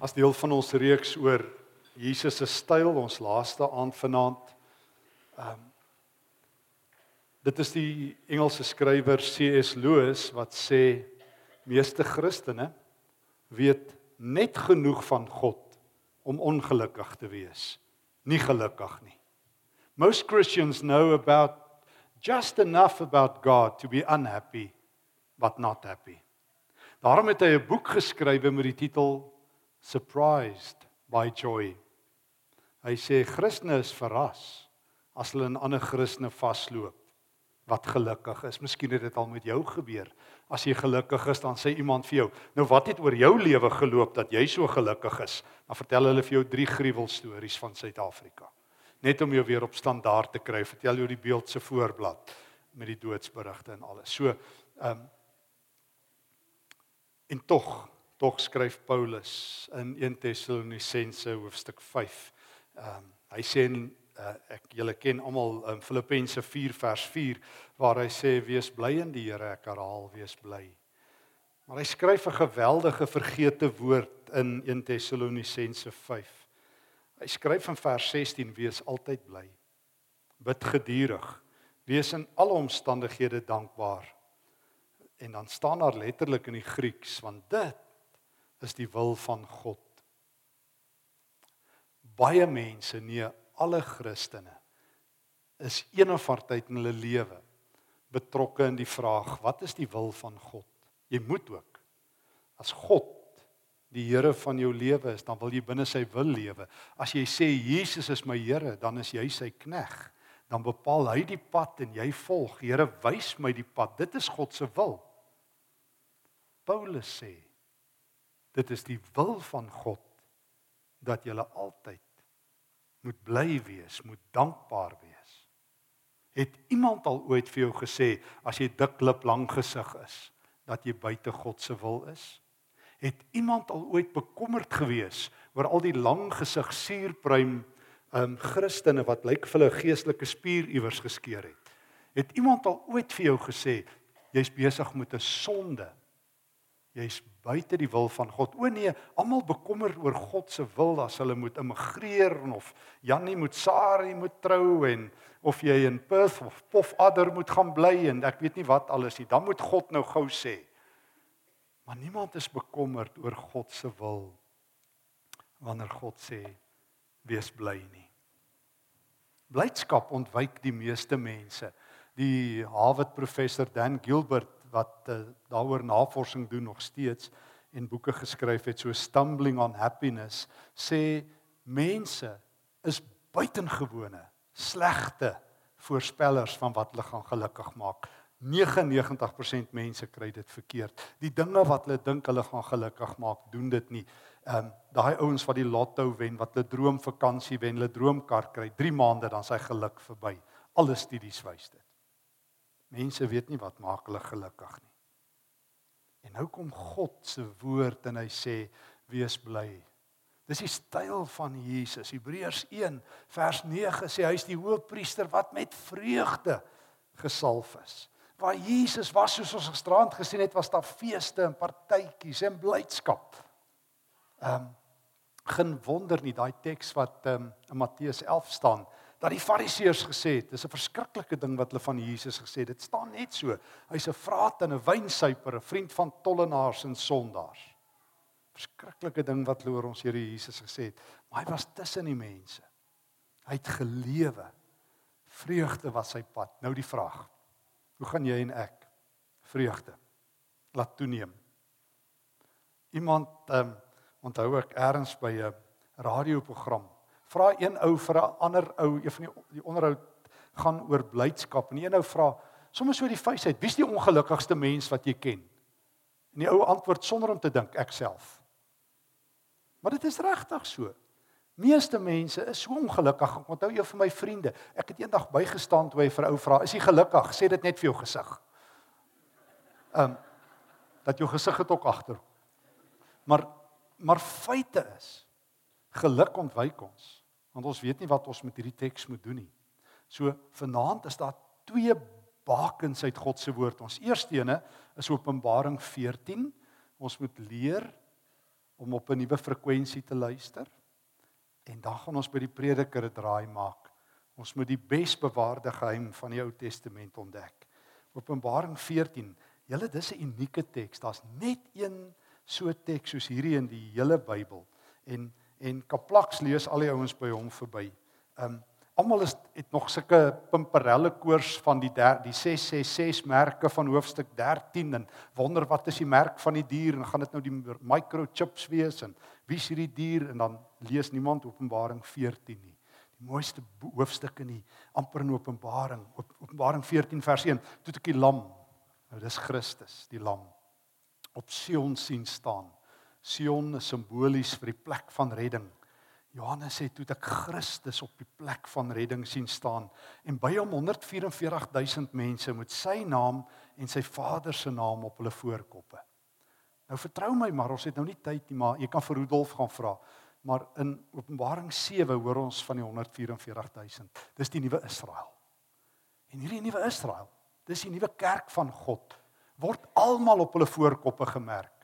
as deel van ons reeks oor Jesus se styl, ons laaste aand vanaand. Ehm um, dit is die Engelse skrywer C.S. Lewis wat sê meeste Christene weet net genoeg van God om ongelukkig te wees, nie gelukkig nie. Most Christians know about just enough about God to be unhappy but not happy. Daarom het hy 'n boek geskrywe met die titel surprised by joy. Hy sê Christene is verras as hulle in ander Christene vasloop wat gelukkig is. Miskien het dit al met jou gebeur. As jy gelukkig is, dan sê iemand vir jou, "Nou wat het oor jou lewe geloop dat jy so gelukkig is?" Dan vertel hulle vir jou drie gruwelstories van Suid-Afrika. Net om jou weer op standaard te kry, vertel jy die beeld se voorblad met die doodsberigte en alles. So, ehm um, en tog tog skryf Paulus in 1 Tessalonisense hoofstuk 5. Ehm um, hy sê in uh, ek julle ken almal in um, Filippense 4 vers 4 waar hy sê wees bly in die Here ek herhaal wees bly. Maar hy skryf 'n geweldige vergete woord in 1 Tessalonisense 5. Hy skryf in vers 16 wees altyd bly. Bid gedurig. Wees in alle omstandighede dankbaar. En dan staan daar letterlik in die Grieks want dit is die wil van God. Baie mense, nee, alle Christene is een of ander tyd in hulle lewe betrokke in die vraag, wat is die wil van God? Jy moet ook as God die Here van jou lewe is, dan wil jy binne sy wil lewe. As jy sê Jesus is my Here, dan is jy sy knegg. Dan bepaal hy die pad en jy volg. Here wys my die pad. Dit is God se wil. Paulus sê Dit is die wil van God dat jy altyd moet bly wees, moet dankbaar wees. Het iemand al ooit vir jou gesê as jy dik lip lank gesig is dat jy buite God se wil is? Het iemand al ooit bekommerd gewees oor al die lang gesig suurpruim um Christene wat lyk vir hulle geestelike spier iewers geskeur het? Het iemand al ooit vir jou gesê jy's besig met 'n sonde jy's buite die wil van God. O nee, almal bekommer oor God se wil as hulle moet immigreer of Jannie moet Sari moet trou en of jy in Perth of Pofadder moet gaan bly en ek weet nie wat alles nie. Dan moet God nou gou sê. Maar niemand is bekommerd oor God se wil wanneer God sê wees bly nie. Blydskap ontwyk die meeste mense. Die Harvard professor Dan Gilbert wat uh, daaroor navorsing doen nog steeds en boeke geskryf het. So stumbling on happiness sê mense is buitengewone slegte voorspellers van wat hulle gaan gelukkig maak. 99% mense kry dit verkeerd. Die dinge wat hulle dink hulle gaan gelukkig maak doen dit nie. Ehm um, daai ouens wat die lotto wen wat hulle droom vakansie wen hulle droomkar kry 3 maande dan sy geluk verby. Alle studies wys dit Mense weet nie wat maak hulle gelukkig nie. En nou kom God se woord en hy sê wees bly. Dis die styl van Jesus. Hebreërs 1 vers 9 sê hy is die hoofpriester wat met vreugde gesalf is. Waar Jesus was soos ons gisterand gesien het, was daar feeste en partytjies en blydskap. Ehm um, geen wonder nie daai teks wat ehm um, in Matteus 11 staan dat die fariseërs gesê het, dis 'n verskriklike ding wat hulle van Jesus gesê het. Dit staan net so. Hy's 'n vraat en 'n wynsuiper, 'n vriend van tollenaars en sondaars. Verskriklike ding wat hulle oor ons Here Jesus gesê het. Maar hy was tussen die mense. Hy het gelewe. Vreugde was sy pad. Nou die vraag. Hoe gaan jy en ek vreugde laat toeneem? Iemand ehm um, onthou ek eers by 'n radioprogram vra een ou vir 'n ander ou, een van die die onderhoud gaan oor blydskap. En die een ou vra sommer so die feesheid, wie's die ongelukkigste mens wat jy ken? En die ou antwoord sonder om te dink, ek self. Maar dit is regtig so. Meeste mense is so ongelukkig. Ek onthou een van my vriende, ek het eendag bygestaan toe hy vir 'n ou vra, "Is jy gelukkig?" Sê dit net vir jou gesig. Ehm um, dat jou gesig het ook agter. Maar maar feite is geluk ontwyk ons want ons weet nie wat ons met hierdie teks moet doen nie. So vanaand is daar twee bakens uit God se woord. Ons eerste ene is Openbaring 14. Ons moet leer om op 'n nuwe frekwensie te luister. En dan gaan ons by die prediker 'n draai maak. Ons moet die besbewaarde geheim van die Ou Testament ontdek. Openbaring 14. Julle dis 'n unieke teks. Daar's net een so teks soos hierdie in die hele Bybel. En en Kaplaks lees al die ouens by hom verby. Um almal is het nog sulke pimperelle koers van die der, die 666 merke van hoofstuk 13 en wonder wat is die merk van die dier en gaan dit nou die microchips wees en wie is hierdie dier en dan lees niemand Openbaring 14 nie. Die mooiste hoofstuk in die amper in Openbaring, Openbaring 14 vers 1, toe ek die lam, nou dis Christus, die lam op Sion sien staan. Sion is simbolies vir die plek van redding Johannes sê toe ek Christus op die plek van redding sien staan en by hom 144000 mense met sy naam en sy Vader se naam op hulle voorkoppe. Nou vertrou my maar ons het nou nie tyd nie maar jy kan vir Rudolf gaan vra. Maar in Openbaring 7 hoor ons van die 144000. Dis die nuwe Israel. En hierdie nuwe Israel, dis die nuwe kerk van God word almal op hulle voorkoppe gemerk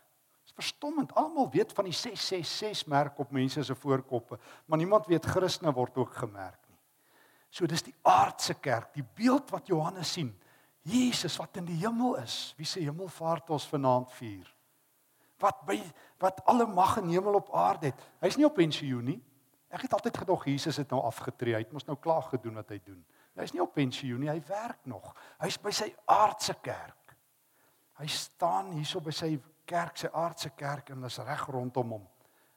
verstommend. Almal weet van die 666 merk op mense se voorkoppe, maar niemand weet Christene word ook gemerk nie. So dis die aardse kerk, die beeld wat Johannes sien. Jesus wat in die hemel is, wie se hemelvaart ons vanaand vier. Wat by wat alle mag in hemel op aarde het. Hy's nie op pensioen nie. Ek het altyd gedog Jesus het nou afgetree. Hy het mos nou klaar gedoen wat hy doen. Hy's nie op pensioen nie, hy werk nog. Hy's by sy aardse kerk. Hy staan hierso by sy kerk, sy aardse kerk en is reg rondom hom.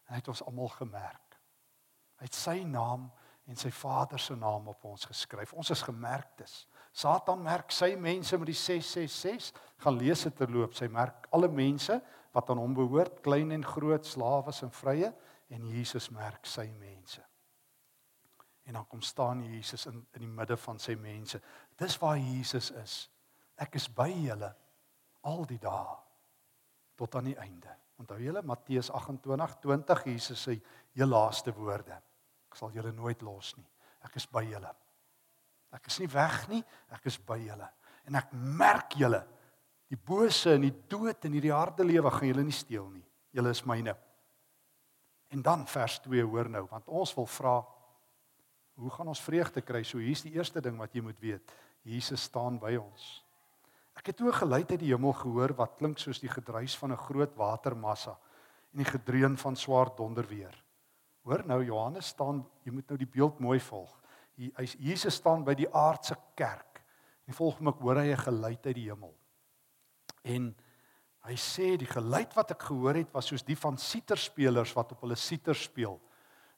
En hy het ons almal gemerk. Hy het sy naam en sy Vader se naam op ons geskryf. Ons is gemerktes. Satan merk sy mense met die 666. Gaan lees dit terloop. Sy merk alle mense wat aan hom behoort, klein en groot, slawes en vrye en Jesus merk sy mense. En dan kom staan Jesus in in die midde van sy mense. Dis waar Jesus is. Ek is by julle al die dae tot aan die einde. Onthou julle Matteus 28:20 Jesus se heel laaste woorde. Ek sal julle nooit los nie. Ek is by julle. Ek is nie weg nie, ek is by julle. En ek merk julle. Die bose en die dood en hierdie harde lewe gaan julle nie steel nie. Julle is myne. En dan vers 2 hoor nou, want ons wil vra hoe gaan ons vreugde kry? So hier's die eerste ding wat jy moet weet. Jesus staan by ons. Ek het toe geluid uit die hemel gehoor wat klink soos die gedruis van 'n groot watermassa en die gedreun van swaar donderweer. Hoor nou Johannes staan, jy moet nou die beeld mooi volg. Hy Jesus staan by die aardse kerk. En volg my hoor hy 'n geluid uit die hemel. En hy sê die geluid wat ek gehoor het was soos die van siterspelers wat op hulle siter speel.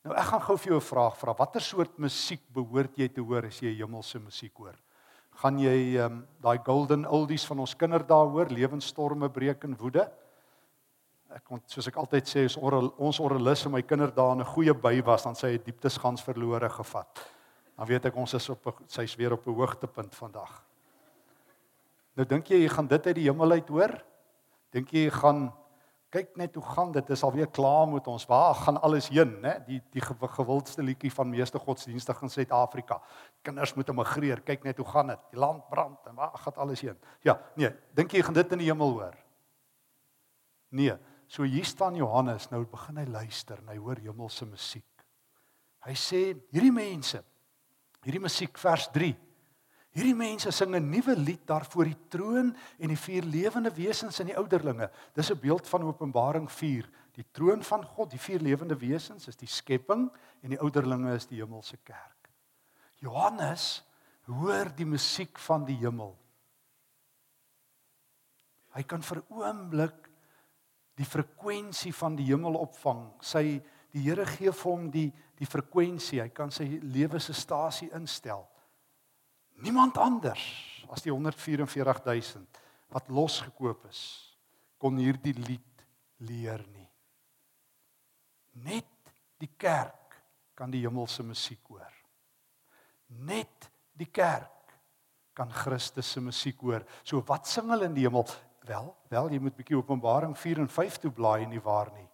Nou ek gaan gou vir jou 'n vraag vra. Watter soort musiek behoort jy te hoor as jy hemelse musiek hoor? Gaan jy ehm um, daai golden oldies van ons kinderdae hoor, lewensstorme breek en woede. Ek kon soos ek altyd sê, as or, ons orrelis in my kinderdae 'n goeie by was, dan sê hy dieptes gans verlore gevat. Dan weet ek ons is op sy's weer op 'n hoogtepunt vandag. Nou dink jy jy gaan dit uit die hemel uit hoor? Dink jy jy gaan kyk net hoe gaan dit is alweer klaar met ons. Waar gaan alles heen nê die die gewildste liedjie van meeste godsdienstige in Suid-Afrika. Kinders moet emigreer. Kyk net hoe gaan dit. Die land brand en waar gaan alles heen? Ja nee. Dink jy gaan dit in die hemel hoor? Nee. So hier staan Johannes. Nou begin hy luister en hy hoor hemelse musiek. Hy sê hierdie mense hierdie musiek vers Hierdie mense sing 'n nuwe lied daar voor die troon en die vier lewende wesens en die ouderlinge. Dis 'n beeld van Openbaring 4. Die troon van God, die vier lewende wesens is die skepping en die ouderlinge is die hemelse kerk. Johannes hoor die musiek van die hemel. Hy kan vir oomblik die frekwensie van die hemel opvang. Sy die Here gee vir hom die die frekwensie. Hy kan sy lewe se stasie instel. Niemand anders as die 144000 wat losgekoop is kon hierdie lied leer nie. Net die kerk kan die hemelse musiek hoor. Net die kerk kan Christus se musiek hoor. So wat sing hulle in die hemel? Wel, wel jy moet bietjie Openbaring 4 en 5 toe blaai nie waar nie.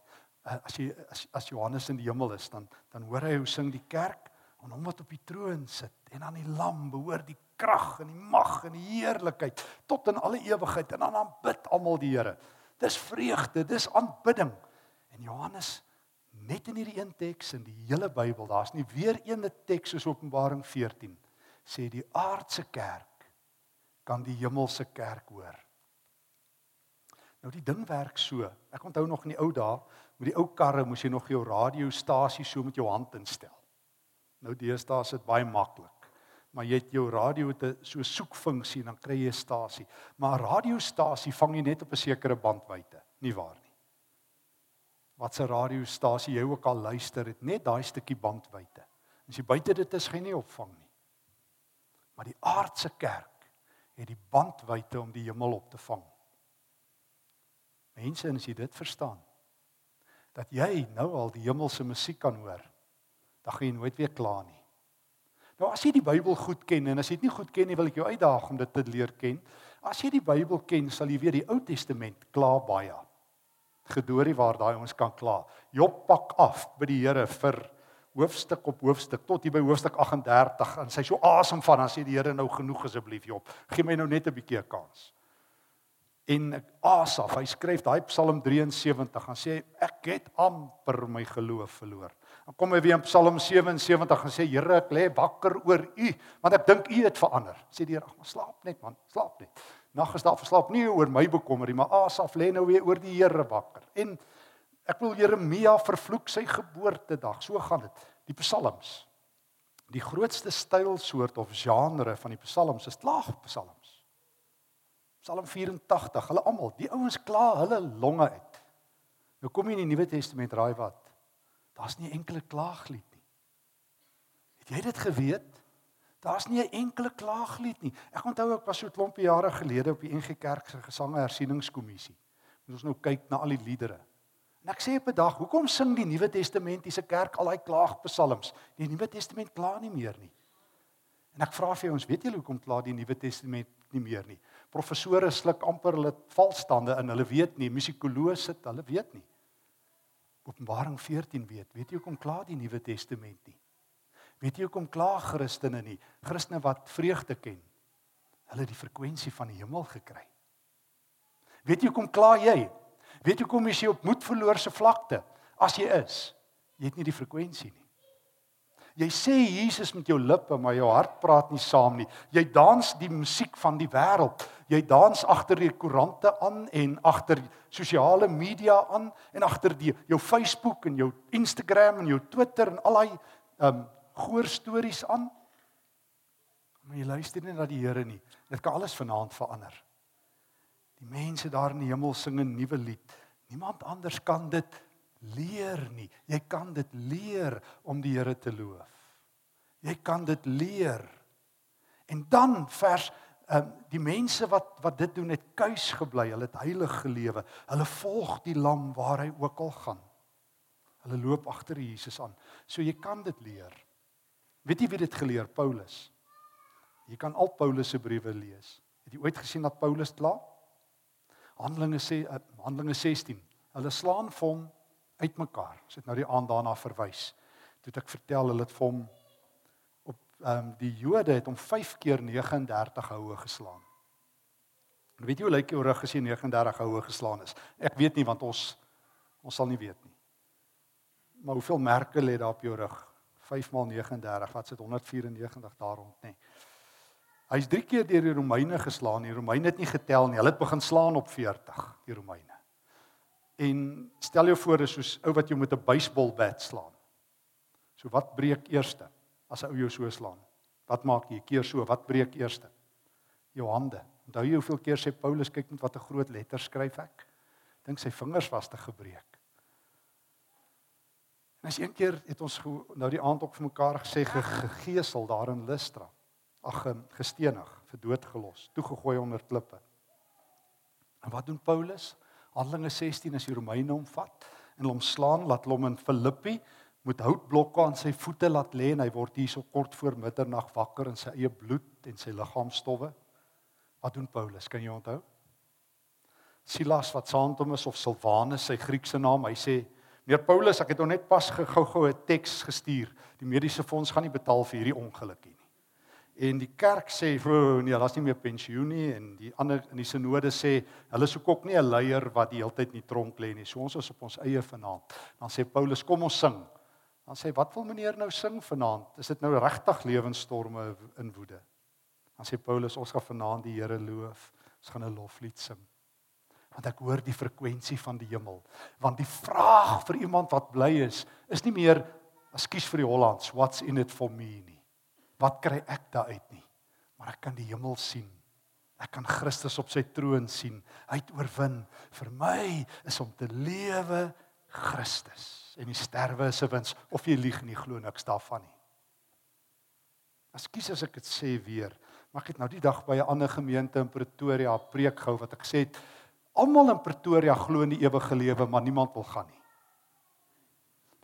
As jy as, as Johannes in die hemel is, dan dan hoor hy hoe sing die kerk aan hom wat op die troon sit en aan die lam behoort die krag en die mag en die heerlikheid tot in alle ewigheid en dan aanbid almal die Here. Dis vreugde, dis aanbidding. En Johannes net in hierdie een teks in die hele Bybel, daar's nie weer een teks soos Openbaring 14 sê die aardse kerk kan die hemelse kerk hoor. Nou die ding werk so. Ek onthou nog in die ou dae, met die ou karre moes jy nog jou radiostasie so met jou hand instel. Nou deesdae is dit baie maklik. Maar jy het jou radio te so soekfunksie en dan kry jy 'n stasie. Maar 'n radiostasie vang jy net op 'n sekere bandwydte, nie waar nie? Wat se radiostasie jy ook al luister, het net daai stukkie bandwydte. As jy buite dit is, gaan jy nie opvang nie. Maar die aardse kerk het die bandwydte om die hemel op te vang. Mense, as jy dit verstaan, dat jy nou al die hemelse musiek kan hoor, dan gaan jy nooit weer kla nie. Nou as jy die Bybel goed ken en as jy dit nie goed ken nie, wil ek jou uitdaag om dit te leer ken. As jy die Bybel ken, sal jy weet die Ou Testament kla baie. Gedoorie waar daai ons kan kla. Job pak af by die Here vir hoofstuk op hoofstuk tot hier by hoofstuk 38 en sy so asem van dan sê die Here nou genoeg asseblief Job. Gee my nou net 'n bietjie 'n kans en Asaf, hy skryf daai Psalm 73 en sê ek het amper my geloof verloor. Dan kom hy weer in Psalm 77 en sê Here, ek lê wakker oor U, want ek dink U het verander. Sê die Here, ag, slaap net man, slaap net. Nag is daar verslaap nie oor my bekommer nie, maar Asaf lê nou weer oor die Here wakker. En ek wil Jeremia vervloek sy geboortedag. So gaan dit. Die Psalms. Die grootste stylsoort of genre van die Psalms is klaagpsalms. Psalm 84, hulle almal, die ouens kla hulle longe uit. Nou kom jy in die Nuwe Testament raai wat? Daar's nie enkele klaaglied nie. Het jy dit geweet? Daar's nie 'n enkele klaaglied nie. Ek onthou ek was so 'n klompie jare gelede op die NG Kerk se gesange hersieningskommissie. Moet ons nou kyk na al die liedere. En ek sê op 'n dag, hoekom sing die Nuwe Testamentiese kerk al daai klaagpsalms? Die Nuwe Testament kla nie meer nie. En ek vra vir ons, weet julle hoekom kla die Nuwe Testament nie meer nie? Professore sluk amper hulle valstande in. Hulle weet nie, musikoloë sit, hulle weet nie. Openbaring 14 weet. Weet jy hoekom kla die Nuwe Testament nie? Weet jy hoekom kla Christene nie? Christene wat vreugde ken. Hulle het die frekwensie van die hemel gekry. Weet jy hoekom kla jy? Weet jy hoekom jy op moedverloorse vlakte as jy is? Jy het nie die frekwensie nie. Jy sê Jesus met jou lippe, maar jou hart praat nie saam nie. Jy dans die musiek van die wêreld. Jy dans agter die koerante aan en agter sosiale media aan en agter die jou Facebook en jou Instagram en jou Twitter en al daai um goeie stories aan. Maar jy luister nie na die Here nie. Dit kan alles vanaand verander. Die mense daar in die hemel sing 'n nuwe lied. Niemand anders kan dit leer nie. Jy kan dit leer om die Here te loof. Jy kan dit leer. En dan vers um, die mense wat wat dit doen het kuis gebly, hulle het heilig gelewe. Hulle volg die lam waar hy ook al gaan. Hulle loop agter Jesus aan. So jy kan dit leer. Weet jy wie dit geleer? Paulus. Jy kan al Paulus se briewe lees. Het jy ooit gesien dat Paulus kla? Handelinge sê uh, Handelinge 16. Hulle slaan vir hom uitmekaar. Ons het nou die aand daarna verwys. Toe ek vertel hulle het vir hom op ehm um, die Jode het hom 5 keer 39 houe geslaan. En weet jy hoe lyk jou rug as jy 39 houe geslaan is? Ek weet nie want ons ons sal nie weet nie. Maar hoeveel merke lê daar op jou rug? 5 maal 39, wat sit 194 daar rond, nê? Hy's 3 keer deur die Romeine geslaan. Die Romeine het nie getel nie. Hulle het begin slaan op 40, die Romeine. En stel jou voor dis soos ou wat jou met 'n baseballbat slaan. So wat breek eerste as 'n ou jou so slaan? Wat maak jy? Keer so, wat breek eerste? Jou hande. Onthou jy hoeveel keer sê Paulus kyk met watter groot letters skryf ek? Dink sy vingers was te gebreek. En as een keer het ons nou die aand op vir mekaar gesê gegeesel daar in Lystra. Ag gestenig, vir dood gelos, toegegooi onder klippe. En wat doen Paulus? Handelinge 16 as die Romeine hom vat en hom slaan, laat hom in Filippi met houtblokke aan sy voete laat lê en hy word hier so kort voor middernag wakker in sy eie bloed en sy liggaamstowwe. Wat doen Paulus? Kan jy onthou? Silas wat saam met hom is of Silwanus sy Griekse naam, hy sê: "Meneer Paulus, ek het hom net pas gou-gou 'n teks gestuur. Die mediese fonds gaan nie betaal vir hierdie ongeluk nie." En die kerk sê, "O nee, daar's nie meer pensioen nie." En die ander in die sinode sê, "Hulle soek ook nie 'n leier wat die hele tyd in die tronk lê nie. So ons is op ons eie vanaand." Dan sê Paulus, "Kom ons sing." Dan sê, "Wat wil meneer nou sing vanaand? Is dit nou regtig lewensstorme in woede?" Dan sê Paulus, "Ons gaan vanaand die Here loof. Ons gaan 'n loflied sing." Want ek hoor die frekwensie van die hemel. Want die vraag vir iemand wat bly is, is nie meer, "Ekskuus vir die Hollands, what's in it for me?" nie wat kry ek daaruit nie? Maar ek kan die hemel sien. Ek kan Christus op sy troon sien. Hy het oorwin. Vir my is om te lewe Christus en die sterwe is 'n wins of jy lieg nie glo niks daarvan nie. Ekskuus as ek dit sê weer, maar ek het nou die dag by 'n ander gemeente in Pretoria preek gehou wat ek gesê het almal in Pretoria glo in die ewige lewe, maar niemand wil gaan nie.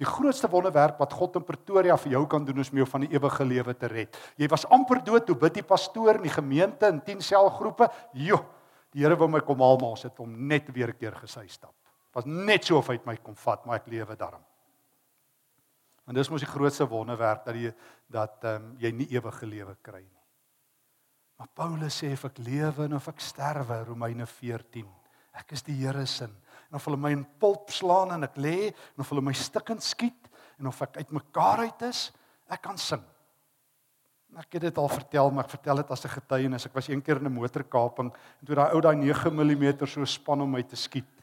Die grootste wonderwerk wat God in Pretoria vir jou kan doen is om jou van die ewige lewe te red. Jy was amper dood toe bid die pastoor in die gemeente in 10 selgroepe. Jo, die Here wou my kom haal maar ons het hom net weer 'n keer gesy stap. Was net so of hy my kom vat, maar ek lewe daarom. En dis mos die grootste wonderwerk dat jy dat ehm um, jy nie ewige lewe kry nie. Maar Paulus sê of ek lewe of ek sterwe, Romeine 14. Ek is die Here se en of hulle my in pulp slaan en ek lê en of hulle my stikkend skiet en of ek uitmekaar uit is, ek kan sing. Ek het dit al vertel, maar ek vertel dit as 'n getuienis. Ek was eendag in 'n motorkaping en toe daai ou daai 9 mm so span om my te skiet.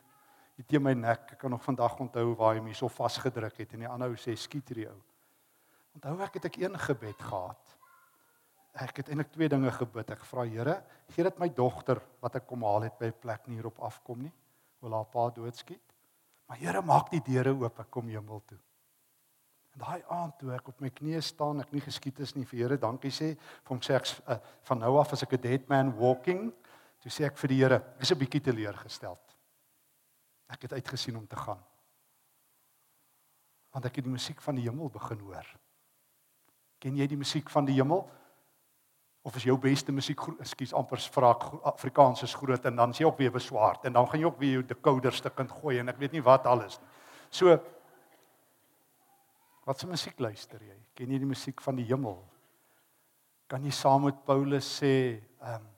Hy teen my nek. Ek kan nog vandag onthou waar hy my so vasgedruk het en die ander ou sê skiet hierdie ou. Onthou ek het ek een gebed gehad. Ek het eintlik twee dinge gebid. Ek vra Here, gee dit my dogter wat ek kom haal het by 'n plek nie hierop afkom nie wil haar pa doodskiet. Maar Here maak die deure oop, ek kom hemel toe. En daai aand toe ek op my knieë staan, ek nie geskiet is nie vir Here, dankie sê, vir hom sê ek uh, van nou af as ek 'n dead man walking, toe sê ek vir die Here, ek is 'n bietjie teleurgestel. Ek het uitgesien om te gaan. Want ek het die musiek van die hemel begin hoor. Ken jy die musiek van die hemel? Of is jou beste musiek ekskuus amper vra Afrikaans is groot en dan sê ook weer beswaard en dan gaan jy ook weer jou decoder stukkend gooi en ek weet nie wat alles nie. So wat se musiek luister jy? Ken jy die musiek van die hemel? Kan jy saam met Paulus sê um,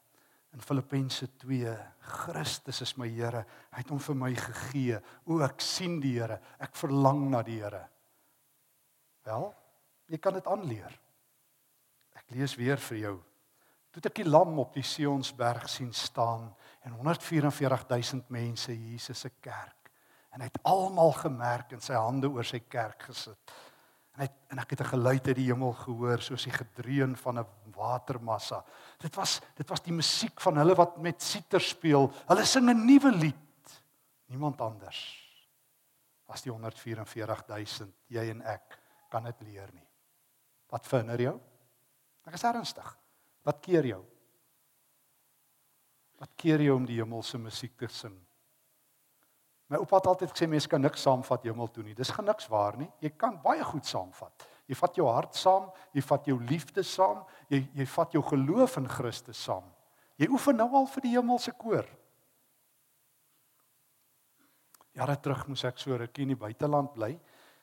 in Filippense 2 Christus is my Here. Hy het hom vir my gegee. O ek sien die Here. Ek verlang na die Here. Wel, jy kan dit aanleer. Ek lees weer vir jou toe ek die lam op die Sionsberg sien staan en 144000 mense Jesus se kerk. En hy het almal gemerk en sy hande oor sy kerk gesit. En hy en ek het 'n geluid uit die hemel gehoor soos die gedreun van 'n watermassa. Dit was dit was die musiek van hulle wat met siter speel. Hulle sing 'n nuwe lied. Niemand anders as die 144000 jy en ek kan dit leer nie. Wat vinder jou? Ek is ernstig Wat keer jou? Wat keer jou om die hemelse musiek te sing? My oupa het altyd gesê mense kan niks saamvat hemel toe nie. Dis geniks waar nie. Jy kan baie goed saamvat. Jy vat jou hart saam, jy vat jou liefde saam, jy jy vat jou geloof in Christus saam. Jy oefen nou al vir die hemelse koor. Jare terug moes ek so rukkie in die buiteland bly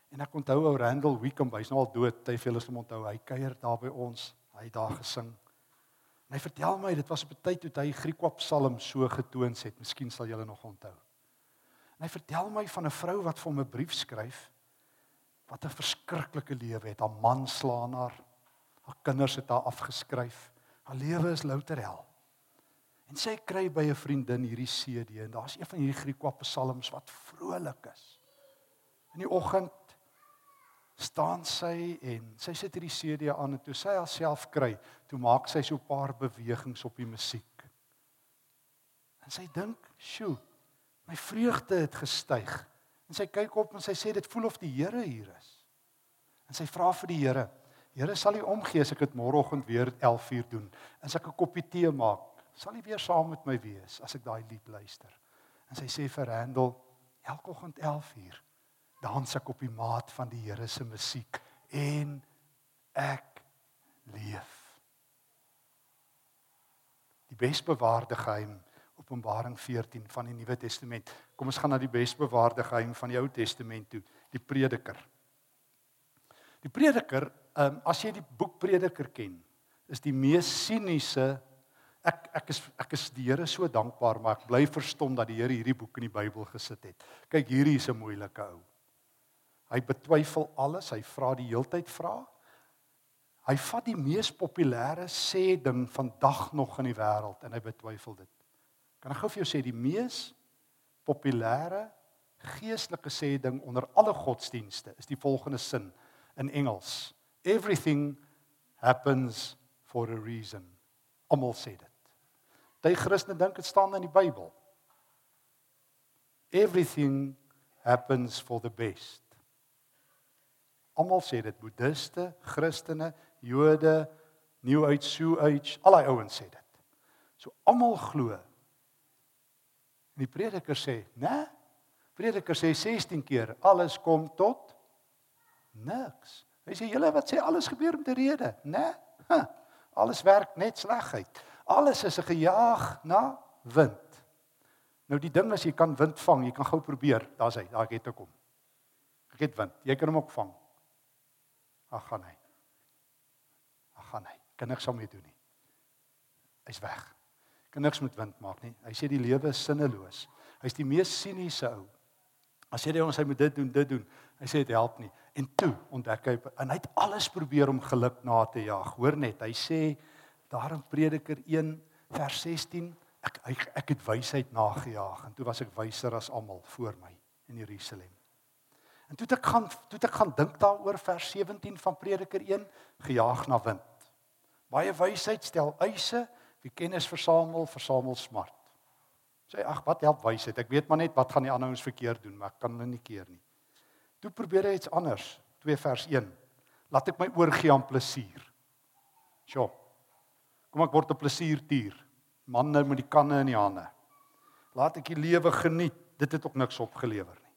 en ek onthou ou Randall Wickham, hy's nou al dood, hy veel is hom onthou. Hy kuier daar by ons. Hy het daar gesing. En hy vertel my dit was op 'n tyd toe hy Griekwa Psalm so getoon het. Miskien sal julle nog onthou. En hy vertel my van 'n vrou wat vir hom 'n brief skryf wat 'n verskriklike lewe het. Haar man slaan haar. Haar kinders het haar afgeskryf. Haar lewe is louter hel. En sy kry by 'n vriendin hierdie CD en daar's een van hierdie Griekwa Psalms wat vrolik is. In die oggend staan sy en sy sit hierdie CD aan en toe sy haarself kry, toe maak sy so 'n paar bewegings op die musiek. En sy dink, "Sjoe, my vreugde het gestyg." En sy kyk op en sy sê dit voel of die Here hier is. En sy vra vir die Here, "Here, sal U omgee as ek dit môreoggend weer 11:00 doen? As ek 'n koppie tee maak, sal U weer saam met my wees as ek daai lied luister?" En sy sê vir Randall, "Elke oggend 11:00 dans ek op die maat van die Here se musiek en ek leef. Die besbewaarde geheim Openbaring 14 van die Nuwe Testament. Kom ons gaan na die besbewaarde geheim van die Ou Testament toe, die Prediker. Die Prediker, um, as jy die boek Prediker ken, is die mees siniese ek ek is ek is die Here so dankbaar maar ek bly verstom dat die Here hierdie boek in die Bybel gesit het. Kyk hierdie is 'n moeilike ou. Hy betwyfel alles, hy vra die heeltyd vra. Hy vat die mees populêre sê ding vandag nog in die wêreld en hy betwyfel dit. Kan ek gou vir jou sê die mees populêre geestelike sê ding onder alle godsdienste is die volgende sin in Engels. Everything happens for a reason. Almal sê dit. Party Christene dink dit staan in die Bybel. Everything happens for the best. Almal sê dit, boeddiste, Christene, Jode, New Age, New Age, al die ouens sê dit. So almal glo. En die prediker sê, "Né? Prediker sê 16 keer, alles kom tot niks." Hy sê, "Julle wat sê alles gebeur met 'n rede, né? Huh, alles werk net slegheid. Alles is 'n gejaag na wind." Nou die ding is jy kan wind vang, jy kan gou probeer. Daar's hy, daar het ek hom. Ek het wind. Jy kan hom ook vang. Ag gaan hy. Ag gaan hy. Kan niks daarmee doen nie. Hy's weg. Kan niks met wind maak nie. Hy sê die lewe is sinneloos. Hy's die mees siniese ou. As jy sê ons hy moet dit doen, dit doen. Hy sê dit help nie. En toe ontdek hy en hy het alles probeer om geluk na te jaag. Hoor net, hy sê daar in Prediker 1 vers 16 ek ek, ek het wysheid nagejaag en toe was ek wyser as almal voor my in Jerusalem. En toe ek gaan toe ek gaan dink daaroor vers 17 van Prediker 1 gejaag na wind. Baie wysheid stel eise, wie kennis versamel, versamel smart. Sê ag wat help wysheid? Ek weet maar net wat gaan die ander ons verkeerd doen, maar ek kan hulle nie keer nie. Toe probeer hy iets anders. 2 vers 1. Laat ek my oorgee aan plesier. Sjoe. Kom ek word 'n plesierdier. Manne met die kanne in die hande. Laat ek die lewe geniet. Dit het ook niks opgelewer nie.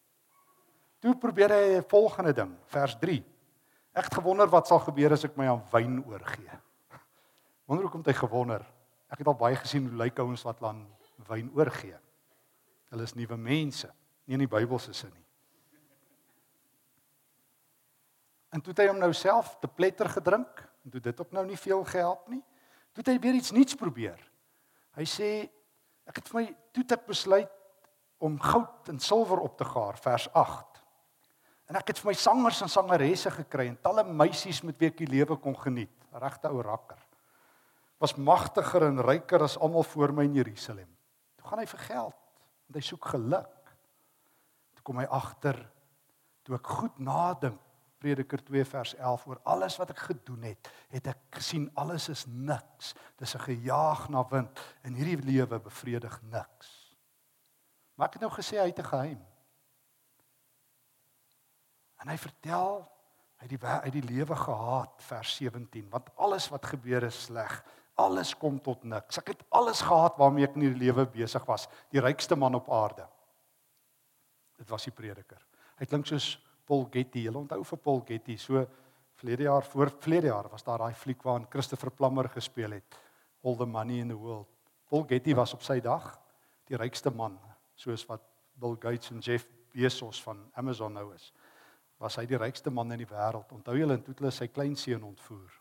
Toe probeer hy 'n volgende ding, vers 3. Ek het gewonder wat sal gebeur as ek my aan wyn oorgee. Wonder hoekom het hy gewonder? Ek het al baie gesien hoe lyk ouens wat aan wyn oorgee. Hulle is nuwe mense, nie in die Bybelse sin nie. En toe het hy hom nou self te pletter gedrink en toe dit ook nou nie veel gehelp nie. Toe het hy weer iets nuuts probeer. Hy sê ek het vir my toe ek besluit om goud en silwer op te gaar vers 8. En ek het vir my sangers en sangeresse gekry en talle meisies met wie ek die lewe kon geniet. Regte ou rakker. Was magtiger en ryker as almal voor my in Jerusalem. Toe gaan hy vir geld want hy soek geluk. Toe kom hy agter toe ek goed nadink Prediker 2 vers 11 oor alles wat ek gedoen het, het ek gesien alles is niks. Dis 'n gejaag na wind en hierdie lewe bevredig niks. Maar ek het nou gesê hy het 'n geheim. En hy vertel hy die hy die lewe gehaat vers 17 want alles wat gebeur is sleg. Alles kom tot niks. Ek het alles gehad waarmee ek in die lewe besig was, die rykste man op aarde. Dit was die prediker. Hy klink soos Paul Getty. Jy onthou vir Paul Getty, so verlede jaar voor verlede jaar was daar daai fliek waarin Christopher Plummer gespeel het, All the Money in the World. Paul Getty was op sy dag die rykste man, soos wat Bill Gates en Jeff Bezos van Amazon nou is was hy die rykste man in die wêreld. Onthou julle toe hulle sy kleinseun ontvoer.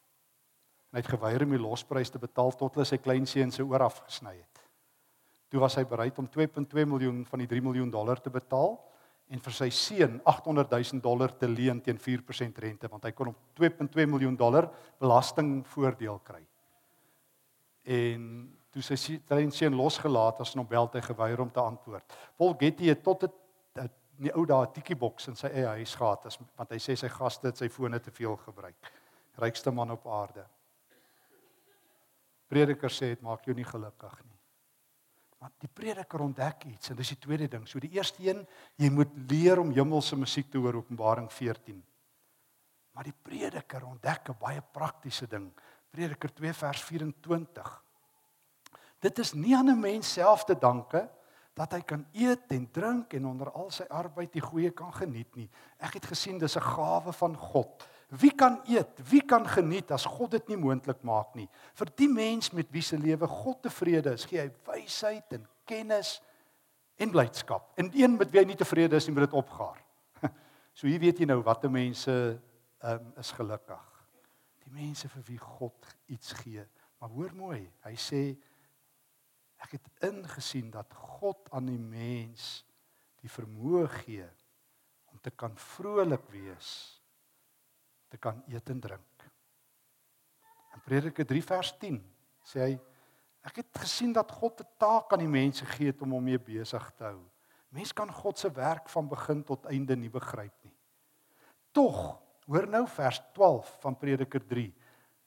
En hy het geweier om die losprys te betaal tot hulle sy kleinseun se oor afgesny het. Toe was hy bereid om 2.2 miljoen van die 3 miljoen dollar te betaal en vir sy seun 800 000 dollar te leen teen 4% rente want hy kon op 2.2 miljoen dollar belastingvoordeel kry. En toe sy kleinseun losgelaat as Nobel hy geweier om te antwoord. Paul Getty het tot dit in die ou dae 'n tikkie boks in sy eie huis gehad as want hy sê sy gaste het sy fone te veel gebruik. Rykste man op aarde. Prediker sê dit maak jou nie gelukkig nie. Maar die prediker ontdek iets en dis die tweede ding. So die eerste een, jy moet leer om hemelse musiek te hoor Openbaring 14. Maar die prediker ontdek 'n baie praktiese ding. Prediker 2 vers 24. Dit is nie aan 'n mens self te danke nie dat hy kan eet en drink en onder al sy arbeid die goeie kan geniet nie. Ek het gesien dis 'n gawe van God. Wie kan eet? Wie kan geniet as God dit nie moontlik maak nie? Vir die mens met wie se lewe God tevrede is, gee hy wysheid en kennis en blydskap. En een met wie hy nie tevrede is nie, moet dit opgaar. So hier weet jy nou watter mense um, is gelukkig. Die mense vir wie God iets gee. Maar hoor mooi, hy sê ek het ingesien dat God aan die mens die vermoë gee om te kan vrolik wees, te kan eet en drink. In Prediker 3 vers 10 sê hy ek het gesien dat God 'n taak aan die mense gee om hom mee besig te hou. Mens kan God se werk van begin tot einde nie begryp nie. Tog, hoor nou vers 12 van Prediker 3.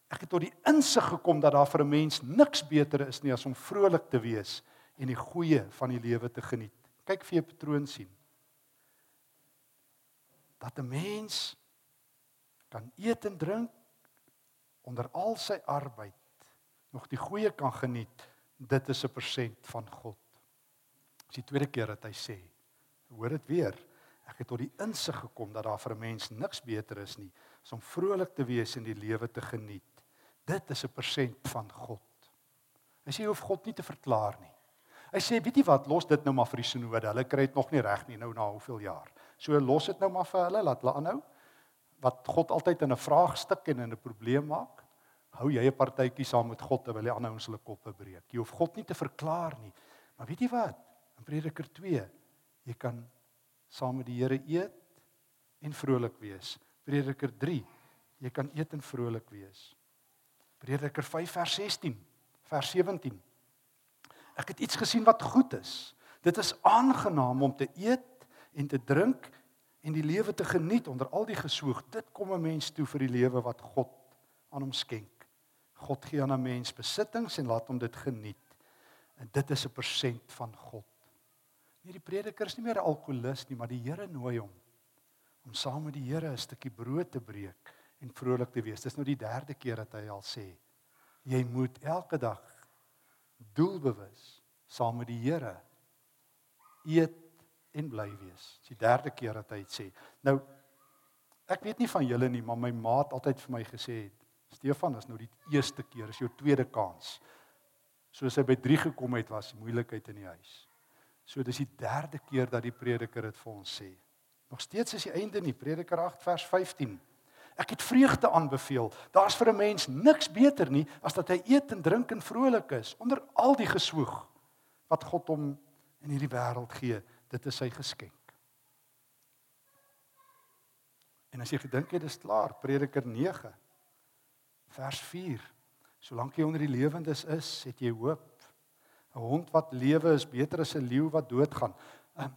Ek het tot die insig gekom dat daar vir 'n mens niks beter is nie as om vrolik te wees en die goeie van die lewe te geniet. Kyk vir jou patroon sien. Dat 'n mens kan eet en drink onder al sy arbeid nog die goeie kan geniet, dit is 'n persent van God. Dis die tweede keer dat hy sê, hoor dit weer. Ek het tot die insig gekom dat daar vir 'n mens niks beter is nie as om vrolik te wees en die lewe te geniet. Dit is 'n persent van God. Hy sê jy hoef God nie te verklaar nie. Hy sê weet jy wat, los dit nou maar vir die sinode. Hulle kry dit nog nie reg nie nou na hoeveel jaar. So los dit nou maar vir hulle, laat hulle aanhou. Wat God altyd in 'n vraagstuk en in 'n probleem maak, hou jy 'n partytjie saam met God terwyl hy aanhou ons hulle koppe breek. Jy hoef God nie te verklaar nie. Maar weet jy wat? In Prediker 2, jy kan saam met die Here eet en vrolik wees. Prediker 3, jy kan eet en vrolik wees. Prediker 5 vers 16, vers 17. Ek het iets gesien wat goed is. Dit is aangenaam om te eet en te drink en die lewe te geniet onder al die gesoog. Dit kom 'n mens toe vir die lewe wat God aan hom skenk. God gee aan 'n mens besittings en laat hom dit geniet. En dit is 'n persent van God. Nee, die prediker is nie meer 'n alkolikus nie, maar die Here nooi hom om saam met die Here 'n stukkie brood te breek en vrolik te wees. Dis nou die derde keer dat hy al sê jy moet elke dag doelbewus saam met die Here eet en bly wees. Dis die derde keer dat hy dit sê. Nou ek weet nie van julle nie, maar my maat altyd vir my gesê het, Stefan, is nou die eerste keer, is jou tweede kans. Soos hy by 3 gekom het, was moeilikheid in die huis. So dis die derde keer dat die prediker dit vir ons sê. Nog steeds is die einde nie Prediker 8 vers 15. Ek het vreugde aanbeveel. Daar's vir 'n mens niks beter nie as dat hy eet en drink en vrolik is onder al die geswoeg wat God hom in hierdie wêreld gee. Dit is sy geskenk. En as jy gedink het dis klaar, Prediker 9 vers 4. Solank jy onder die lewendes is, het jy hoop. 'n hond wat lewe is beter as 'n leeu wat doodgaan. Um,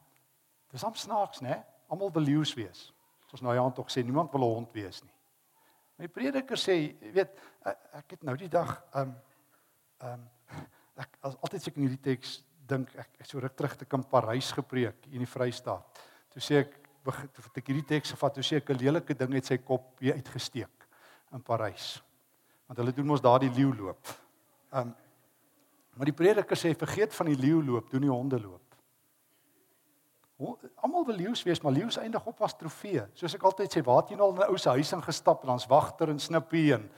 dis am snaaks, né? Almal wil leeu's wees. Ons nou ja tog sê niemand wil 'n hond wees nie. My prediker sê, jy weet, ek het nou die dag um um ek as altyd seker in hierdie teks dink ek ek so ruk terug te kan Parys gepreek in die Vrystaat. Toe sê ek toe het ek hierdie teks gevat, toe sê ek 'n lelike ding het sy kop weer uitgesteek in Parys. Want hulle doen mos daardie leeu loop. Um Maar die prediker sê vergeet van die leeu loop, doen die honde loop. Almal wil leeu's wees, maar leeu's eindig op as trofee. Soos ek altyd sê, waar het jy nou al in 'n ou se huis ingestap en dan's wagter en snippie en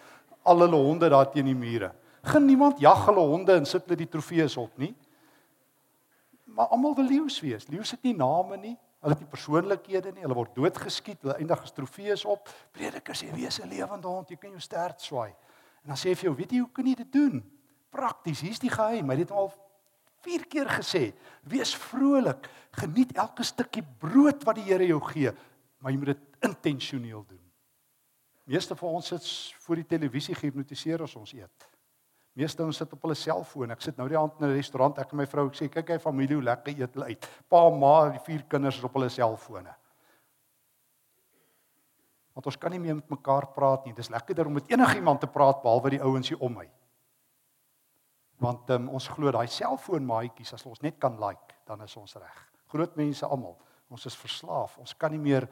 al hulle honde daar teen die mure. Geen niemand jag hulle honde en sit hulle die trofees op nie. Maar almal wil leeu's wees. Leeu's het nie name nie. Hulle het nie persoonlikhede nie. Hulle word doodgeskiet. Hulle eindig as trofees op. Prediker sê wees 'n lewende hond. Jy kan jou stert swaai. En dan sê hy vir jou, weet jy hoe kan jy dit doen? prakties. Hier's die geheim. Hy het al 4 keer gesê: "Wees vrolik, geniet elke stukkie brood wat die Here jou gee, maar jy moet dit intentioneel doen." Meeste van ons sit voor die televisie gehipnotiseer as ons eet. Meeste ons sit op hulle selfoon. Ek sit nou die aand in 'n restaurant, ek en my vrou, ek sê, "Kyk hy familie hoe lekker eet hulle uit." Pa, ma, die vier kinders is op hulle selfone. Want ons kan nie meer met mekaar praat nie. Dis lekkerder om met enigiemand te praat behalwe die ouens hier om my want um, ons glo daai selfoonmaatjies as ons net kan like dan is ons reg. Groot mense almal ons is verslaaf. Ons kan nie meer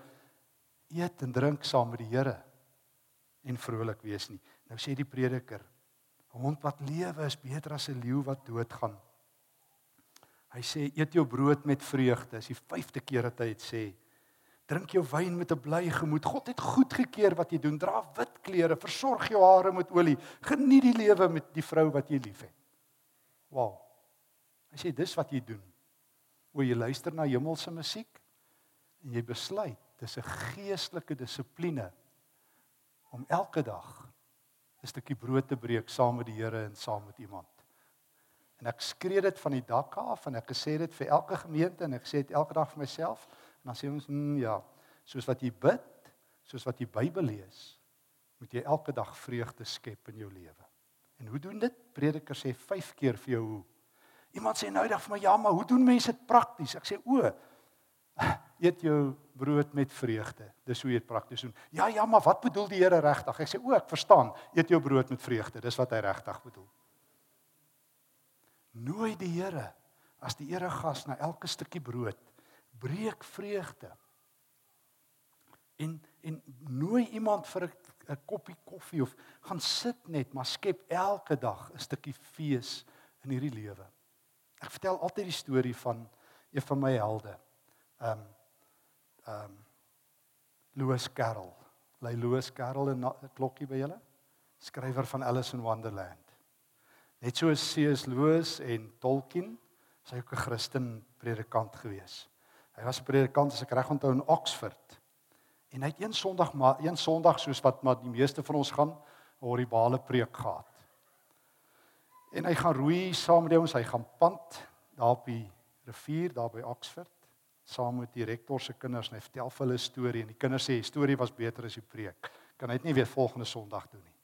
eet en drink saam met die Here en vrolik wees nie. Nou sê die prediker 'n hond wat lewe is beter as 'n leeu wat doodgaan hy sê eet jou brood met vreugde. Is die vyfde keer dat hy dit sê. Drink jou wyn met 'n bly gemoed. God het goed gekeer wat jy doen. Dra wit klere versorg jou hare met olie. Geniet die lewe met die vrou wat jy liefhet Wow. Hy sê dis wat jy doen. O jy luister na hemelse musiek en jy besluit dis 'n geestelike dissipline om elke dag 'n stukkie brood te breek saam met die Here en saam met iemand. En ek skree dit van die dak af en ek gesê dit vir elke gemeente en ek sê dit elke dag vir myself en dan sê ons mm, ja, soos wat jy bid, soos wat jy Bybel lees, moet jy elke dag vreugde skep in jou lewe. En hoe doen dit? Prediker sê 5 keer vir jou hoe. Iemand sê nou eendag vir my, "Ja, maar hoe doen mense dit prakties?" Ek sê, "O, eet jou brood met vreugde. Dis hoe jy dit prakties doen." "Ja, ja, maar wat bedoel die Here regtig?" Ek sê, "O, ek verstaan. Eet jou brood met vreugde. Dis wat hy regtig bedoel." Nooi die Here as die eregas na elke stukkie brood. Breek vreugde. En en nooi iemand vir 'n koppie koffie of gaan sit net, maar skep elke dag 'n stukkie fees in hierdie lewe. Ek vertel altyd die storie van een van my helde. Ehm um, ehm um, Lewis Carroll. Lê Lewis Carroll 'n klokkie by julle? Skrywer van Alice in Wonderland. Net soos C.S. Lewis en Tolkien, sy ook 'n Christen predikant gewees. Hy was predikant as ek reg onthou in Oxford. En hy het een Sondag maar een Sondag soos wat maar die meeste van ons gaan, hoor die bale preek gehad. En hy gaan roei saam met ons, hy gaan pand daar op die rivier daar by Oxford saam met die rektor se kinders en hy vertel vir hulle 'n storie en die kinders sê die storie was beter as die preek. Kan hy dit nie weer volgende Sondag doen nie.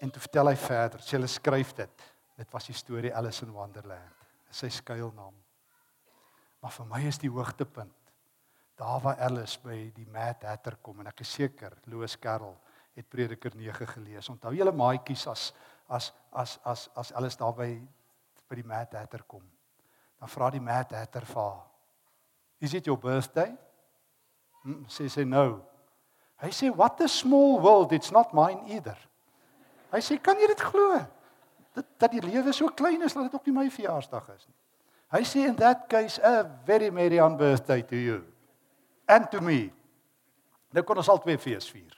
En toe vertel hy verder, sê hulle skryf dit. Dit was die storie Alice in Wonderland. Sy skuilnaam. Maar vir my is die hoogtepunt daar waar Alice by die Mad Hatter kom en ek is seker Louis Carroll het Prediker 9 gelees. Onthou julle maatjies as as as as as Alice daar by by die Mad Hatter kom. Dan vra die Mad Hatter vir haar: "Is it your birthday?" Hm, sê sy nou. Hy sê, "What a small world, it's not mine either." Hy sê, "Kan jy dit glo? Dat dat die lewe so klein is dat dit ook nie my verjaarsdag is nie." Hy sê, "In that case, a very merry on birthday to you." And to me. Nou kon ons al twee fees vier.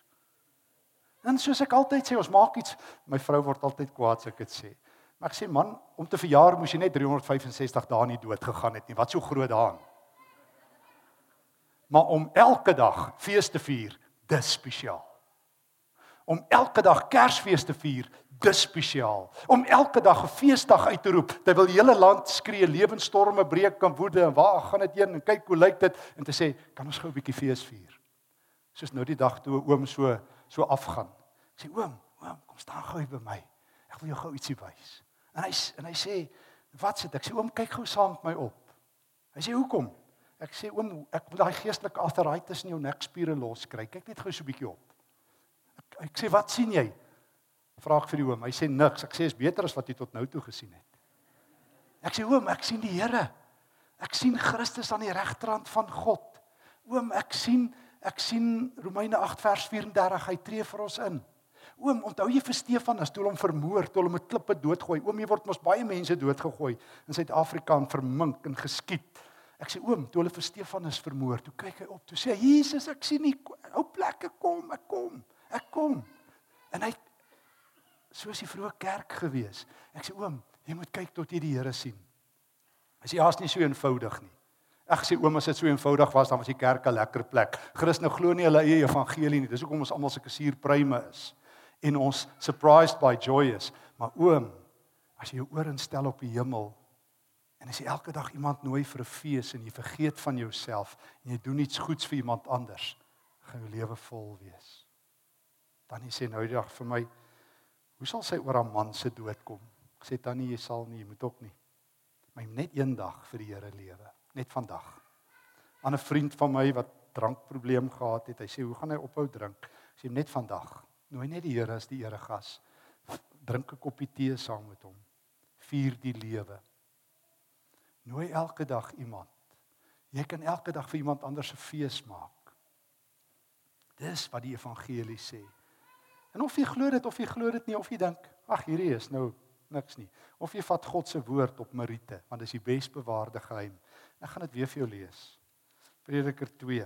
En soos ek altyd sê, ons maak iets, my vrou word altyd kwaad as ek dit sê. Maar ek sê man, om te verjaar moes jy net 365 dae nie dood gegaan het nie. Wat so groot daaraan? Maar om elke dag fees te vier, dis spesiaal. Om elke dag Kersfees te vier, dis spesiaal. Om elke dag 'n feesdag uit te roep terwyl die hele land skree lewensstorme breek en woede en waar gaan dit heen en kyk hoe lyk dit en te sê kan ons gou 'n bietjie fees vier. Soos nou die dag toe oom so so afgaan. Ek sê oom, oom, kom staan gou by my. Ek wil jou gou ietsie wys. En hy en hy sê wat sit ek sê oom kyk gou saam met my op. Hy sê hoekom? Ek sê oom ek wil daai geestelike arthritis in jou nekspiere loskry. Kyk net gou so 'n bietjie op. Ek, ek sê wat sien jy? Vra ek vir die oom. Hy sê niks. Ek sê is beter as wat jy tot nou toe gesien het. Ek sê oom, ek sien die Here. Ek sien Christus aan die regterhand van God. Oom, ek sien ek sien Romeine 8 vers 34. Hy tree vir ons in. Oom, onthou jy vir Stefanus toe hom vermoor, toe hom met klippe doodgooi. Oom, hier word mos baie mense doodgegooi in Suid-Afrika en vermink en geskiet. Ek sê oom, toe hulle vir Stefanus vermoor, toe kyk hy op, toe sê hy Jesus, ek sien nie ou plekke kom, ek kom. Ek kom. En hy soos die vroeë kerk gewees. Ek sê oom, jy moet kyk tot jy die Here sien. Hy sê ja, is nie so eenvoudig nie. Ek sê oom, as dit so eenvoudig was, dan was die kerk 'n lekker plek. Christene glo nie hulle eie evangelie nie. Dis hoekom ons almal sulke suurpruime is en ons surprised by joy is. Maar oom, as jy jou oor instel op die hemel en as jy elke dag iemand nooi vir 'n fees en jy vergeet van jouself en jy doen iets goeds vir iemand anders, gaan jou lewe vol wees. Dan sê nou die dag vir my, Hoe sal sy oor haar man se dood kom? Ek sê tannie, jy sal nie, jy moet ook nie. Maar net een dag vir die Here lewe, net vandag. Aan 'n vriend van my wat drankprobleem gehad het, hy sê, "Hoe gaan hy ophou drink?" Ek sê, "Net vandag. Nooi net die Here as die eregas. Drink 'n koppie tee saam met hom. Vier die lewe. Nooi elke dag iemand. Jy kan elke dag vir iemand anders 'n fees maak. Dis wat die evangelie sê. En of jy glo dit of jy glo dit nie of jy dink, ag hierdie is nou niks nie. Of jy vat God se woord op Marite, want dit is die besbewaarde geheim. Ek gaan dit weer vir jou lees. Prediker 2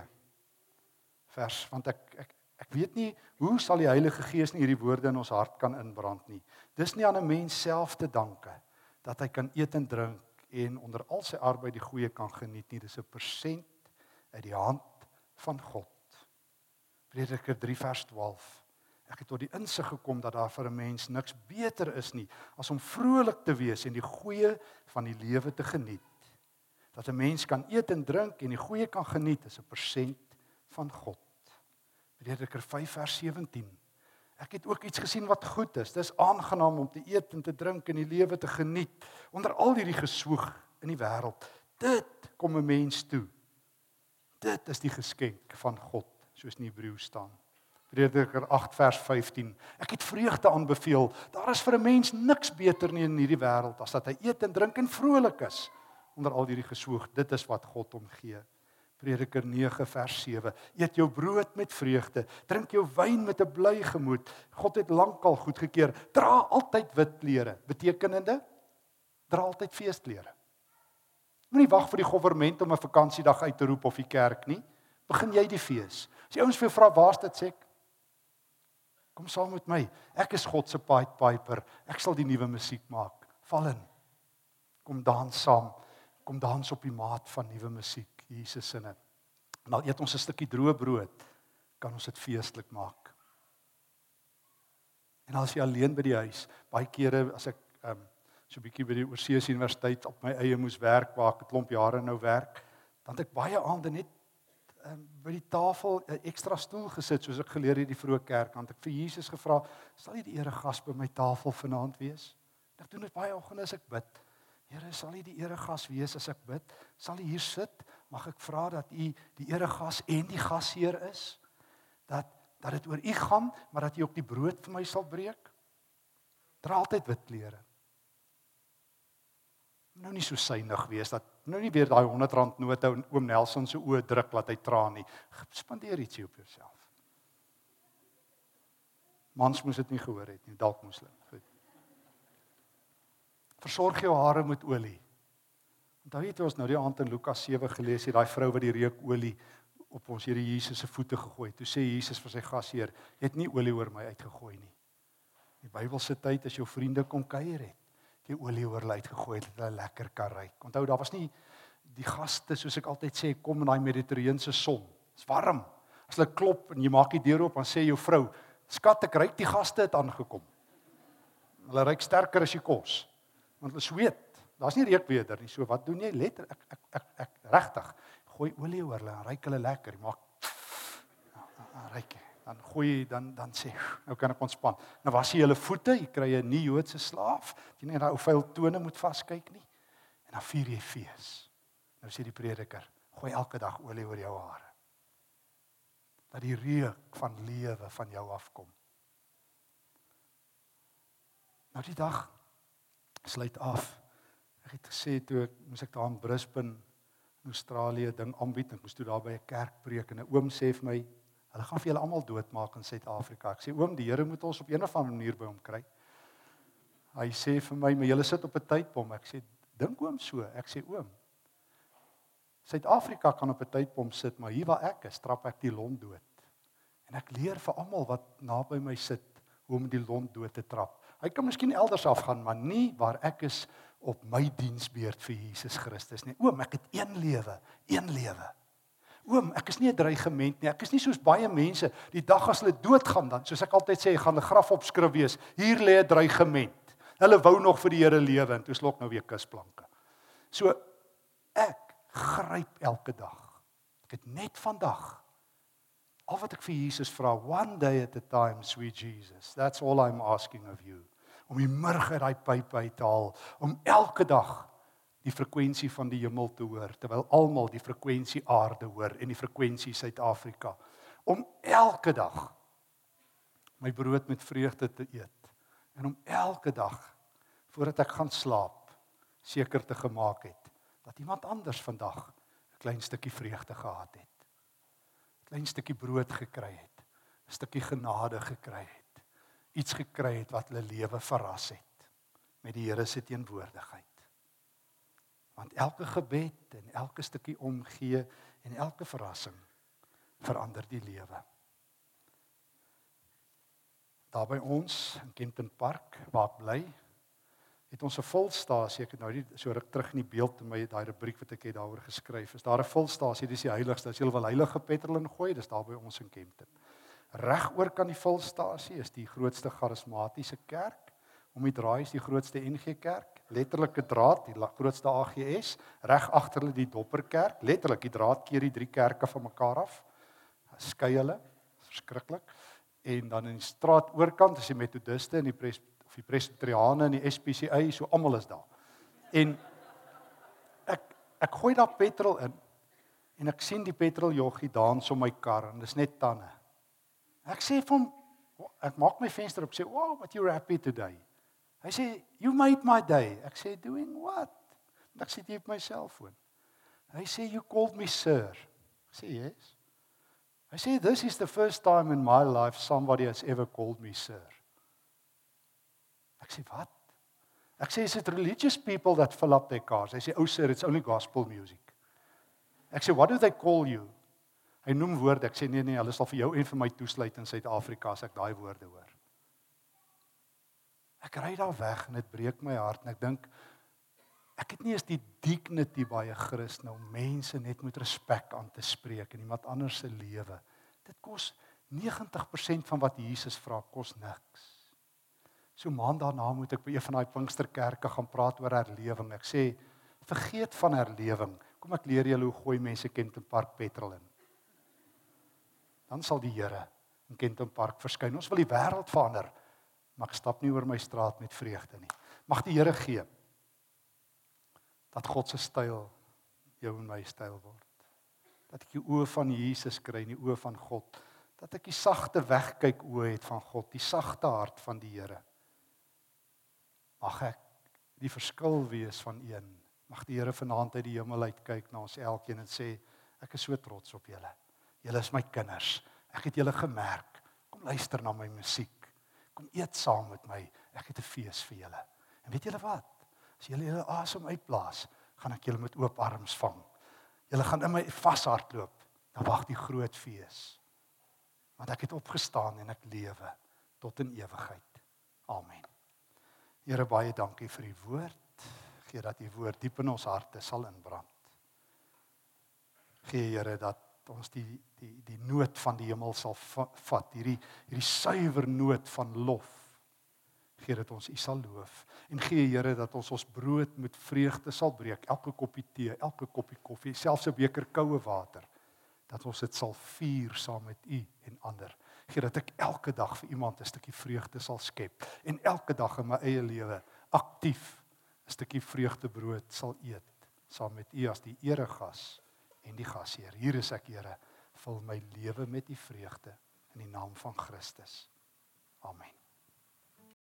vers want ek ek ek weet nie hoe sal die Heilige Gees hierdie woorde in ons hart kan inbrand nie. Dis nie aan 'n mens self te danke dat hy kan eet en drink en onder al sy arbeid die goeie kan geniet nie. Dis 'n persent uit die hand van God. Prediker 3 vers 12 Ek het tot die insig gekom dat daar vir 'n mens niks beter is nie as om vrolik te wees en die goeie van die lewe te geniet. Dat 'n mens kan eet en drink en die goeie kan geniet is 'n persent van God. Prediker 5 vers 17. Ek het ook iets gesien wat goed is. Dis aangenaam om te eet en te drink en die lewe te geniet onder al hierdie geswoeg in die wêreld. Dit kom 'n mens toe. Dit is die geskenk van God, soos in Hebreë staan. Prediker 8 vers 15. Ek het vreugde aanbeveel. Daar is vir 'n mens niks beter nie in hierdie wêreld as dat hy eet en drink en vrolik is onder al hierdie geswoeg. Dit is wat God hom gee. Prediker 9 vers 7. Eet jou brood met vreugde, drink jou wyn met 'n bly gemoed. God het lankal goedgekeur. Dra altyd wit klere, betekenende dra altyd feesklere. Moenie wag vir die regering om 'n vakansiedag uit te roep of die kerk nie. Begin jy die fees. As die ouens vir jou vra waar's dit sê ek Kom saam met my. Ek is God se Pied Piper. Ek sal die nuwe musiek maak. Val in. Kom dans saam. Kom dans op die maat van nuwe musiek. Jesus se naam. En al eet ons 'n stukkie droë brood, kan ons dit feestelik maak. En as jy alleen by die huis, baie kere as ek ehm um, so 'n bietjie by die Oorseese Universiteit op my eie moes werk waar ek 'n klomp jare nou werk, dan het ek baie aande net um, by die tafel 'n ekstra stoel gesit soos ek geleer het die vroeë kerk want ek vir Jesus gevra sal jy die ere gas by my tafel vanaand wees? Ek doen dit baie oggende as ek bid. Here sal jy die ere gas wees as ek bid? Sal jy hier sit? Mag ek vra dat u die ere gas en die gasheer is? Dat dat dit oor u gaan maar dat u ook die brood vir my sal breek? Dra altyd wit klere nou nie so synig wees dat nou nie weer daai 100 rand note in oom Nelson se oë druk laat hy traan nie. Spandeer ietsie op jouself. Mans moes dit nie gehoor het nie, dalk hulle. Goed. Versorg jou hare met olie. Onthou jy toe ons nou die aand in Lukas 7 gelees het, daai vrou wat die reukolie op ons Here Jesus se voete gegooi het. Toe sê Jesus vir sy gasheer, "Jy het nie olie oor my uitgegooi nie." Die Bybel sê tyd as jou vriende kom kuier het die olie oor hulle uitgegooi het dat hulle lekker kan ry. Onthou daar was nie die gaste soos ek altyd sê kom in daai mediterrane son. Dit's warm. As hulle klop en jy maak die deur oop dan sê jou vrou, "Skat, ek ryk die gaste het aangekom." Hulle ryk sterker as die kos. Want hulle sweet. Daar's nie reukweder nie. So wat doen jy? Letter ek ek ek, ek regtig gooi olie oor hulle, ryk hulle lekker. Jy maak ryk dan gooi dan dan sê nou kan ek ontspan. Nou was jy hulle voete, jy kry 'n nie Joodse slaaf. Jy net daai ou vuil tone moet vaskyk nie. En dan vier jy fees. Nou sê die prediker, gooi elke dag olie oor jou hare. Dat die reuk van lewe van jou afkom. Nou die dag sluit af. Ek het gesê toe ek moes ek daar in Brisbane in Australië ding aanbied, ek moes toe daar by 'n kerk preek en 'n oom sê vir my Hulle gaan vir julle almal doodmaak in Suid-Afrika. Ek sê oom, die Here moet ons op een of ander manier by hom kry. Hy sê vir my, "Maar julle sit op 'n tydbom." Ek sê, "Dink oom so." Ek sê, "Oom, Suid-Afrika kan op 'n tydbom sit, maar hier waar ek is, trap ek die lont dood." En ek leer vir almal wat naby my sit hoe om die lont dood te trap. Hy kan miskien elders afgaan, maar nie waar ek is op my diensbeurt vir Jesus Christus nie. Oom, ek het een lewe, een lewe. Oom, ek is nie 'n dreigement nie. Ek is nie soos baie mense die dag as hulle doodgaan dan, soos ek altyd sê, gaan 'n graf opskrif wees. Hier lê 'n dreigement. Hulle wou nog vir die Here lewe en toe slok nou weer kusplanke. So ek gryp elke dag. Ek het net vandag al wat ek vir Jesus vra, one day at a time, sweet Jesus. That's all I'm asking of you. Om die murg uit daai pyp uit te haal, om elke dag die frekwensie van die hemel te hoor terwyl almal die frekwensie aarde hoor en die frekwensie Suid-Afrika. Om elke dag my brood met vreugde te eet en om elke dag voordat ek gaan slaap seker te gemaak het dat iemand anders vandag 'n klein stukkie vreugde gehad het. 'n klein stukkie brood gekry het 'n stukkie genade gekry het iets gekry het wat hulle lewe verras het. Met die Here se teenwoordigheid Want elke gebed en elke stukkie omgee en elke verrassing verander die lewe. Daar by ons in Kenton Park waar ek bly, het ons 'n volstasie. Ek het nou nie so ruk terug in die beeld in my daai rubriek wat ek het daaroor geskryf. Is daar 'n volstasie, dis die heiligste. As jy wil heilige petrol ingooi, dis daar by ons in Kenton. Reg oor kan die volstasie is die grootste charismatiese kerk. Om die draai is die grootste NG Kerk, letterlike draad, die grootste AGS, reg agter hulle die Dopperkerk, letterlik die draad keer die drie kerke van mekaar af. Skei hulle. Verskriklik. En dan in die straat oorkant is die Metodiste en die pres of die Presbyteriane en die SPCA, so almal is daar. En ek ek gooi daar petrol in en ek sien die petroljoggie dans om my kar en dis net tande. Ek sê vir hom ek maak my venster op sê, "Wow, but you're happy today." Hy sê, "You made my day." Ek sê, "Doing what?" Ek sit hier op my selfoon. Hy sê, "You called me sir." Ek sê, "Yes." Hy sê, "This is the first time in my life somebody has ever called me sir." Ek sê, "Wat?" Ek sê, "Is it religious people that fill up their cars?" Hy sê, "Oh sir, it's only gospel music." Ek sê, "What do they call you?" Hy noem woorde. Ek sê, "Nee nee, hulle sal vir jou en vir my toesluit in Suid-Afrika as ek daai woorde hoor." Ek ry daar weg en dit breek my hart en ek dink ek het nie eens die dignity baie Christen om mense net met respek aan te spreek in iemand anders se lewe. Dit kos 90% van wat Jesus vra kos niks. So maand daarna moet ek by een van daai Pinksterkerke gaan praat oor herlewing. Ek sê vergeet van herlewing. Kom ek leer julle hoe gooi mense Kenton Park petrol in. Dan sal die Here in Kenton Park verskyn. Ons wil die wêreld verander maar ek stap nie oor my straat met vreugde nie. Mag die Here gee dat God se styl jou en my styl word. Dat ek die oë van Jesus kry, die oë van God, dat ek die sagte wegkyk oë het van God, die sagte hart van die Here. Mag ek die verskil wees van een. Mag die Here vanaand uit die hemel uit kyk na ons elkeen en sê ek is so trots op julle. Julle is my kinders. Ek het julle gemerk. Kom luister na my musiek kom eet saam met my. Ek het 'n fees vir julle. En weet julle wat? As julle julle asem uitblaas, gaan ek julle met oop arms vang. Julle gaan in my vashardloop. Dan wag die groot fees. Want ek het opgestaan en ek lewe tot in ewigheid. Amen. Here baie dankie vir u woord. Gee dat u woord diep in ons harte sal inbrand. Gee Here dat ons die die die noot van die hemel sal vat. Hierdie hierdie suiwer noot van lof gee dit ons u sal loof. En gee Here dat ons ons brood met vreugde sal breek. Elke koppie tee elke koppie koffie selfs 'n beker koue water dat ons dit sal vier saam met u en ander. Gee dat ek elke dag vir iemand 'n stukkie vreugde sal skep en elke dag in my eie lewe aktief 'n stukkie vreugdebrood sal eet saam met u as die eregas en die gasheer. Hier is ek, Here, vul my lewe met u vreugde in die naam van Christus. Amen.